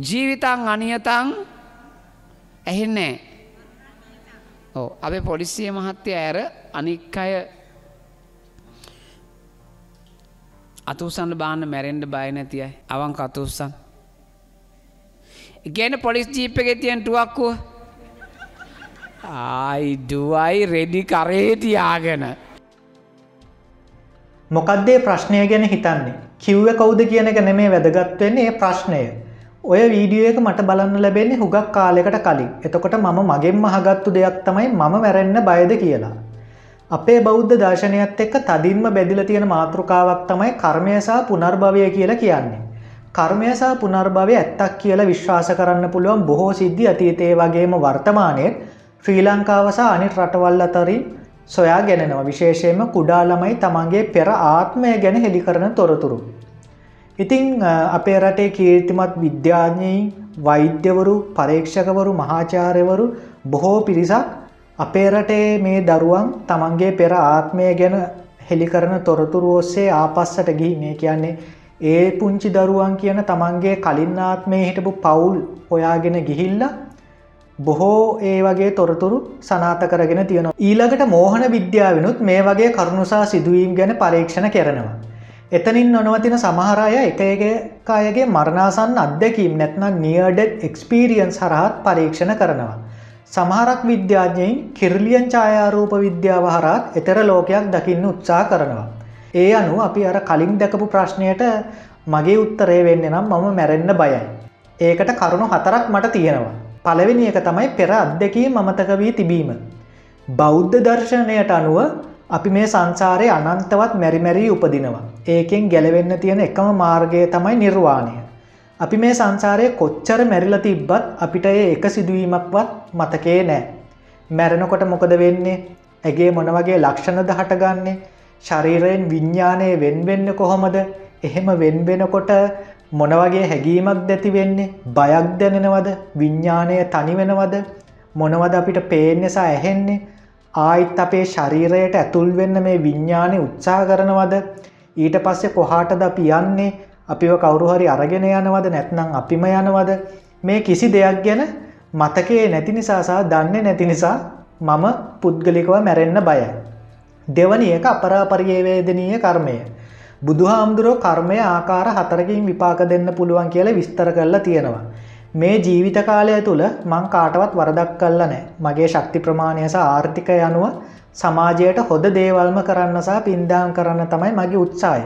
ජීවිතං අනියතං ඇහෙන්නේ ඕ අපේ පොලිසිය මහත්තය ඇර අනික් අය අතුසන්න බාන්න මැරෙන්ඩ බය නැතියි අවන් කතුස්සන් ගැන පොලිස් ජීප එක තියන් ටුවක්කුව ආයිඩුවයි රෙඩි කරේතියාගෙන මොකක්දේ ප්‍රශ්නය ගැන හිතන්නේ? කිව්ව කවුද කියන එක නෙමේ වැදගත්වෙන්නේ ඒ ප්‍රශ්නය. ඔය වීඩියෝ එක මට බලන්න ලැබෙන්නේ හුගක් කාලෙකට කලින්. එතකොට මම මගෙන් මහගත්තු දෙයක් තමයි මම මැරෙන්න බයද කියලා. අපේ බෞද්ධ දර්ශනයත් එක්ක තදින්ම බැදිල තියෙන මාතෘකාවක් තමයි කර්මයසා පුනර්භවය කියලා කියන්නේ. කර්මයසා පුනර්භවය ඇත්තක් කියලා විශ්වාස කරන්න පුළුවන් බොහෝ සිද්ධි අතීතයේ වගේම වර්තමානයට ශ්‍රී ලංකාවසා අනිත් රටවල් අතරින් සොයා ගැනෙනවා. විශේෂයෙන්ම කුඩා ළමයි තමන්ගේ පෙර ආත්මය ගැන හෙළි කරන තොරතුරු. ඉතිං අපේ රටේ කීර්තිමත් විද්‍යාඥයින් වෛද්‍යවරු පරීක්ෂකවරු මහාචාරයවරු බොහෝ පිරිසක් අපේ රටේ මේ දරුවන් තමන්ගේ පෙර ආත්මය ගැන හෙළි කරන තොරතුරු ඔස්සේ ආපස්සට ගිහි මේ කියන්නේ ඒ පුංචි දරුවන් කියන තමන්ගේ කලින් ආත්මය හිටපු පවුල් හොයාගෙන ගිහිල්ලා බොහෝ ඒ වගේ තොරතුරු සනාත කරගෙන තියෙනවා. ඊළඟට මෝහන විද්‍යාවනුත් මේ වගේ කරුණුසා සිදුවීම් ගැන පරීක්ෂණ කරනවා. එතනින් නොනවතින සමහරය එක එකකායගේ මරණාසන්න අත්දැකීම් නැත්නම් නියඩෙඩ් එක්ස්පීරියන්ස් හරහත් පරීක්ෂණ කරනවා. සමහරක් විද්‍යාඥයින් කිරලියන් ඡායාරූප විද්‍යාව හරත් එතර ලෝකයක් දකින්න උත්සා කරනවා. ඒ අනු අපි අර කලින් දැකපු ප්‍රශ්නයට මගේ උත්තරේ වෙන්න නම් මම මැරෙන්න බයයි. ඒකට කරුණු හතරක් මට තියෙනවා. පළවෙනි එක තමයි පෙර අත්දැකීම් අමතක වී තිබීම. බෞද්ධ දර්ශනයට අනුව අපි මේ සංසාරය අනන්තවත් මැරිමැරී උපදිනවා. ඒකෙන් ගැලවෙන්න තියෙන එකම මාර්ගය තමයි නිර්වාණය. අපි මේ සංසාරය කොච්චර මැරිල තිබ්බත් අපිට ඒ එක සිදුවීමක්වත් මතකේ නෑ. මැරෙනකොට මොකද වෙන්නේ? ඇගේ මොනවගේ ලක්ෂණ දහටගන්නේ ශරීරයෙන් විඤ්ඥානය වෙන්වෙන්න කොහොමද? එහෙම වෙන්වෙනකොට මොනවගේ හැඟීමක් දැති වෙන්නේ? බයක් දැනෙනවද? විඤ්ඥානය තනිවෙනවද මොනවද අපිට පේනෙසා ඇහෙන්නේ? ආයිත් අපේ ශරීරයට ඇතුල් වෙන්න මේ විඤ්ඥානය උත්සා කරනවද? ඊට පස්සේ කොහාටද අපි යන්නේ? අපිව කවුරුහරි අරගෙන යනවද? නැත්නම් අපිම යනවද? මේ කිසි දෙයක් ගැන මතකේ නැති නිසාසා දන්න නැති නිසා මම පුද්ගලිකව මැරෙන්න බයයි. දෙවනි එක අපරාපරියවේදනීය කර්මය. බුදුහාමුදුරෝ කර්මය ආකාර හතරකින් විපාක දෙන්න පුළුවන් කියලා විස්තර කරලා තියෙනවා. මේ ජීවිත කාලය තුළ මං කාටවත් වරදක් කල්ල නෑ මගේ ශක්ති ප්‍රමාණයස ආර්ථිකය අනුව සමාජයට හොද දේවල්ම කරන්නසා පින්දාම් කරන්න තමයි මගේ උත්සාය.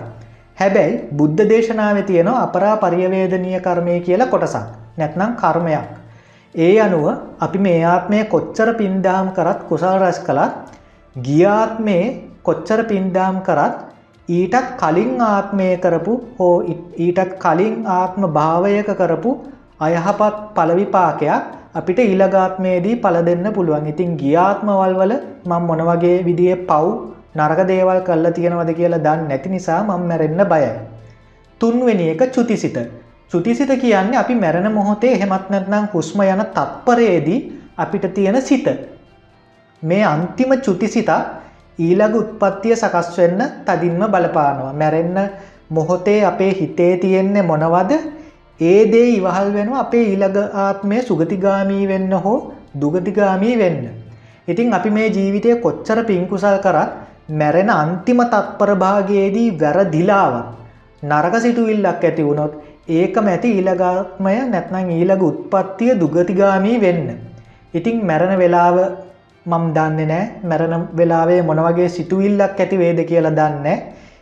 හැබැයි බුද්ධ දේශනාව තියෙනවා අපරා පරියවේදනය කර්මය කියලා කොටසක් නැත්නම් කර්මයක්. ඒ අනුව අපි මේ ආත්මය කොච්චර පින්දාම් කරත් කුසල් රැස් කළත් ගියාත්මේ කොච්චර පින්දාම් කරත් ඊටත් කලින් ආත්මය කරපු හෝ ඊටත් කලින් ආත්ම භාවයක කරපු අයහපත් පලවිපාකයක් අපිට ඊළගාත්මයේදී පල දෙන්න පුළුවන් ඉතින් ගියාත්මවල් වල මං මොනවගේ විදිිය පව් නරක දේවල් කල්ල තියෙනවද කියලා දන්න නැති නිසා මං මැරෙන්න බයයි. තුන්වෙනි එක චුතිසිත. චුතිසිත කියන්නේ අපි මැරණ මොහොතේ හෙමත් නැත්නම් හුස්ම යන තත්පරයේදී අපිට තියෙන සිත. මේ අන්තිම චුතිසිතා ඊළඟ උත්පත්තිය සකස් වෙන්න තදින්ම බලපානවා මැරෙන්න මොහොතේ අපේ හිතේ තියෙන්නේ මොනවද ඒ දේ ඉවහල් වෙනවා අපේ ඊළඟ ආත්මය සුගතිගාමී වෙන්න හෝ දුගතිගාමී වෙන්න. ඉතින් අපි මේ ජීවිතය කොච්චර පින්කුසල් කරත් මැරෙන අන්තිම තත්පර භාගයේදී වැරදිලාවත් නරක සිතුවිල්ලක් ඇති වුණොත් ඒක මැති ඊළගාත්මය නැත්නම් ඊළඟ උත්පත්තිය දුගතිගාමී වෙන්න. ඉතිං මැරණ වෙලාව මම් දන්නේ නෑ මැරණ වෙලාවේ මොනවගේ සිතුවිල්ලක් ඇති වේද කියලා දන්න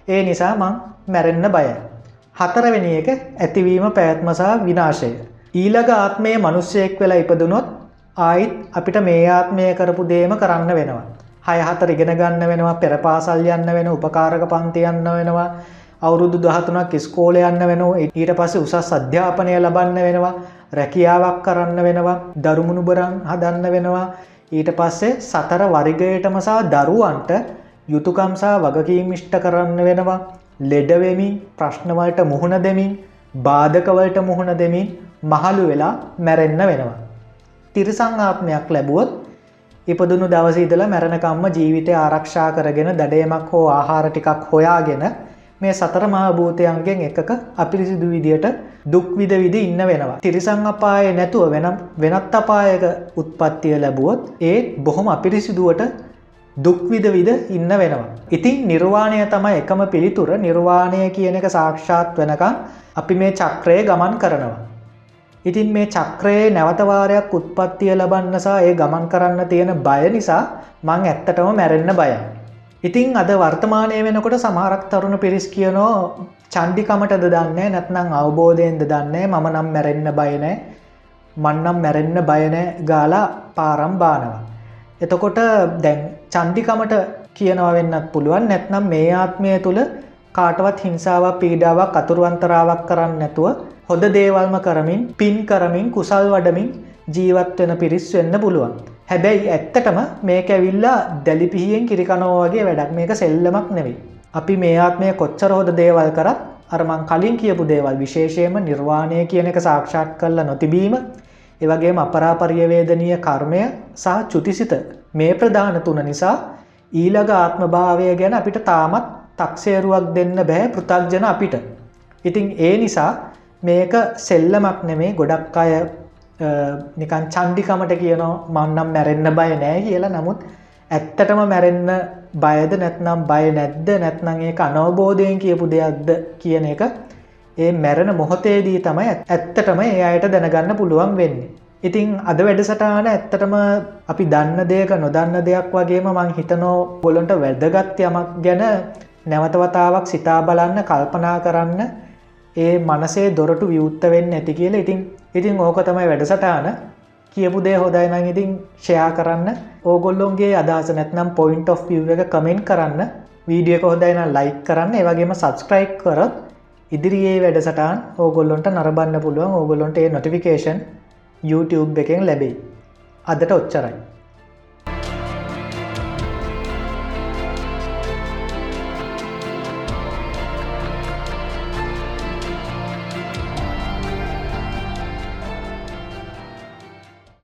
ඒ නිසා මං මැරෙන්න බය. හතරවෙනි එක ඇතිවීම පැත්මසා විනාශය. ඊළඟ ආත්මය මනුස්්‍යයෙක් වෙලා ඉපදුනොත් ආයිත් අපිට මේ ආත්මය කරපු දේම කරන්න වෙනවා. හය හතර ඉගෙන ගන්න වෙනවා පෙරපාසල් යන්න වෙන උපකාරක පන්ති යන්න වෙනවා අවුරුදු දහතුනක් ස්කෝල යන්න වෙනවා ඊට පස්සේ උසස් අධ්‍යාපනය ලබන්න වෙනවා රැකියාවක් කරන්න වෙනවා දරුමුණුබරන් හදන්න වෙනවා ඊට පස්සේ සතර වරිගයටමසා දරුවන්ට යුතුකම්සා වගකීමිෂ්ට කරන්න වෙනවා ලෙඩවෙමින් ප්‍රශ්නවලට මුහුණ දෙමින් බාධකවලට මුහුණ දෙමින් මහළු වෙලා මැරෙන්න වෙනවා. තිරිසංආත්මයක් ලැබුවොත් ඉපදුණු දවසීදල මැරණකම්ම ජීවිතය ආරක්ෂා කරගෙන දඩයමක් හෝ ආහාර ටිකක් හොයාගෙන මේ සතර මහභූතයන්ගෙන් එකක අපිරිසිදු විදියට දුක් විද විද ඉන්න වෙනවා. තිරිසං අපාය නැතුව වෙනම් වෙනත් අපායක උත්පත්තිය ලැබුවොත් ඒත් බොහොම අපිරිසිදුවට දුක්විද විද ඉන්න වෙනවා. ඉතින් නිර්වාණය තමයි එකම පිළිතුර නිර්වාණය කියන එක සාක්ෂාත් වෙනකම් අපි මේ චක්‍රය ගමන් කරනවා. ඉතින් මේ චක්‍රයේ නැවතවාරයක් උත්පත්තිය ලබන්නසා ඒ ගමන් කරන්න තියෙන බය නිසා මං ඇත්තටම මැරෙන්න බය. ඉතිං අද වර්තමානය වෙනකොට සමහරක් තරුණ පිරිස් කියනෝ චන්ඩිකමටද දන්නේ නැත්නම් අවබෝධයෙන්ද දන්නේ මම නම් මැරෙන්න බයනෑ මන්නම් මැරෙන්න බයනෑ ගාලා පාරම් බානවා. එතකොට දැන් චන්දිකමට කියනවා වෙන්නත් පුළුවන් නැත්නම් මේ ආත්මය තුළ කාටවත් හිංසාවක් පීඩාවක් අතුරුවන්තරාවක් කරන්න නැතුව හොද දේවල්ම කරමින් පින් කරමින් කුසල් වඩමින් ජීවත් වෙන පිරිස් වෙන්න පුළුවන්. හැබැයි ඇත්තටම මේක ඇවිල්ලා දැලිපිහියෙන් කිරිකනෝ වගේ වැඩක් මේක සෙල්ලමක් නෙවෙයි. අපි මේ ආත්මය කොච්චර හොද දේවල් කරත් අරමං කලින් කියපු දේවල් විශේෂයම නිර්වාණය කියන එක සාක්ෂාත් කරලා නොතිබීම එවගේම අපරාපරියවේදනීය කර්මය සහ චුතිසිත මේ ප්‍රධාන තුන නිසා ඊළඟ ආත්මභාවය ගැන අපිට තාමත් තක්සේරුවක් දෙන්න බැහැ පෘතක්ජන අපිට. ඉතිං ඒ නිසා මේක සෙල්ලමක් නෙමේ ගොඩක් අය නිකන් චන්ඩිකමට කියනෝ මන්නම් මැරෙන්න බය නෑ කියලා නමුත් ඇත්තටම මැරෙන්න බයද නැත්නම් බය නැද්ද නැත්නං ඒ අනවබෝධයෙන් කියපු දෙයක්ද කියන එක ඒ මැරණ මොහොතේදී තමයි ඇත්තටම ඒ අයට දැනගන්න පුළුවන් වෙන්නේ. ඉතිං අද වැඩසටාන ඇත්තටම අපි දන්න දෙයක නොදන්න දෙයක් වගේම මං හිතනෝ ගොලොන්ට වැදගත් යමක් ගැන නැවතවතාවක් සිතා බලන්න කල්පනා කරන්න ඒ මනසේ දොරටු විවුත්ත වෙන්න ඇති කියල. ඉතින් ඉතින් ඕක තමයි වැඩසටාන කියපු දේ හොදයිනං ඉතින් ෂයා කරන්න. ඕගොල්ලොන්ගේ අදහස නැත්නම් පොයින්ට of එක කමෙන්ට් කරන්න. වීඩියක හොදයින ලයික් කරන්න. ඒවගේම සබස්ක්‍රයිබ් කරත් ඉදිරියේ වැඩසටාන් ඕගොල්ලොන්ට නරබන්න පුළුවන්. ඕගොල්ලොන්ට ඒ නොටිෆිකේෂන් YouTube එකෙන් ලැබෙයි. අදට ඔච්චරයි.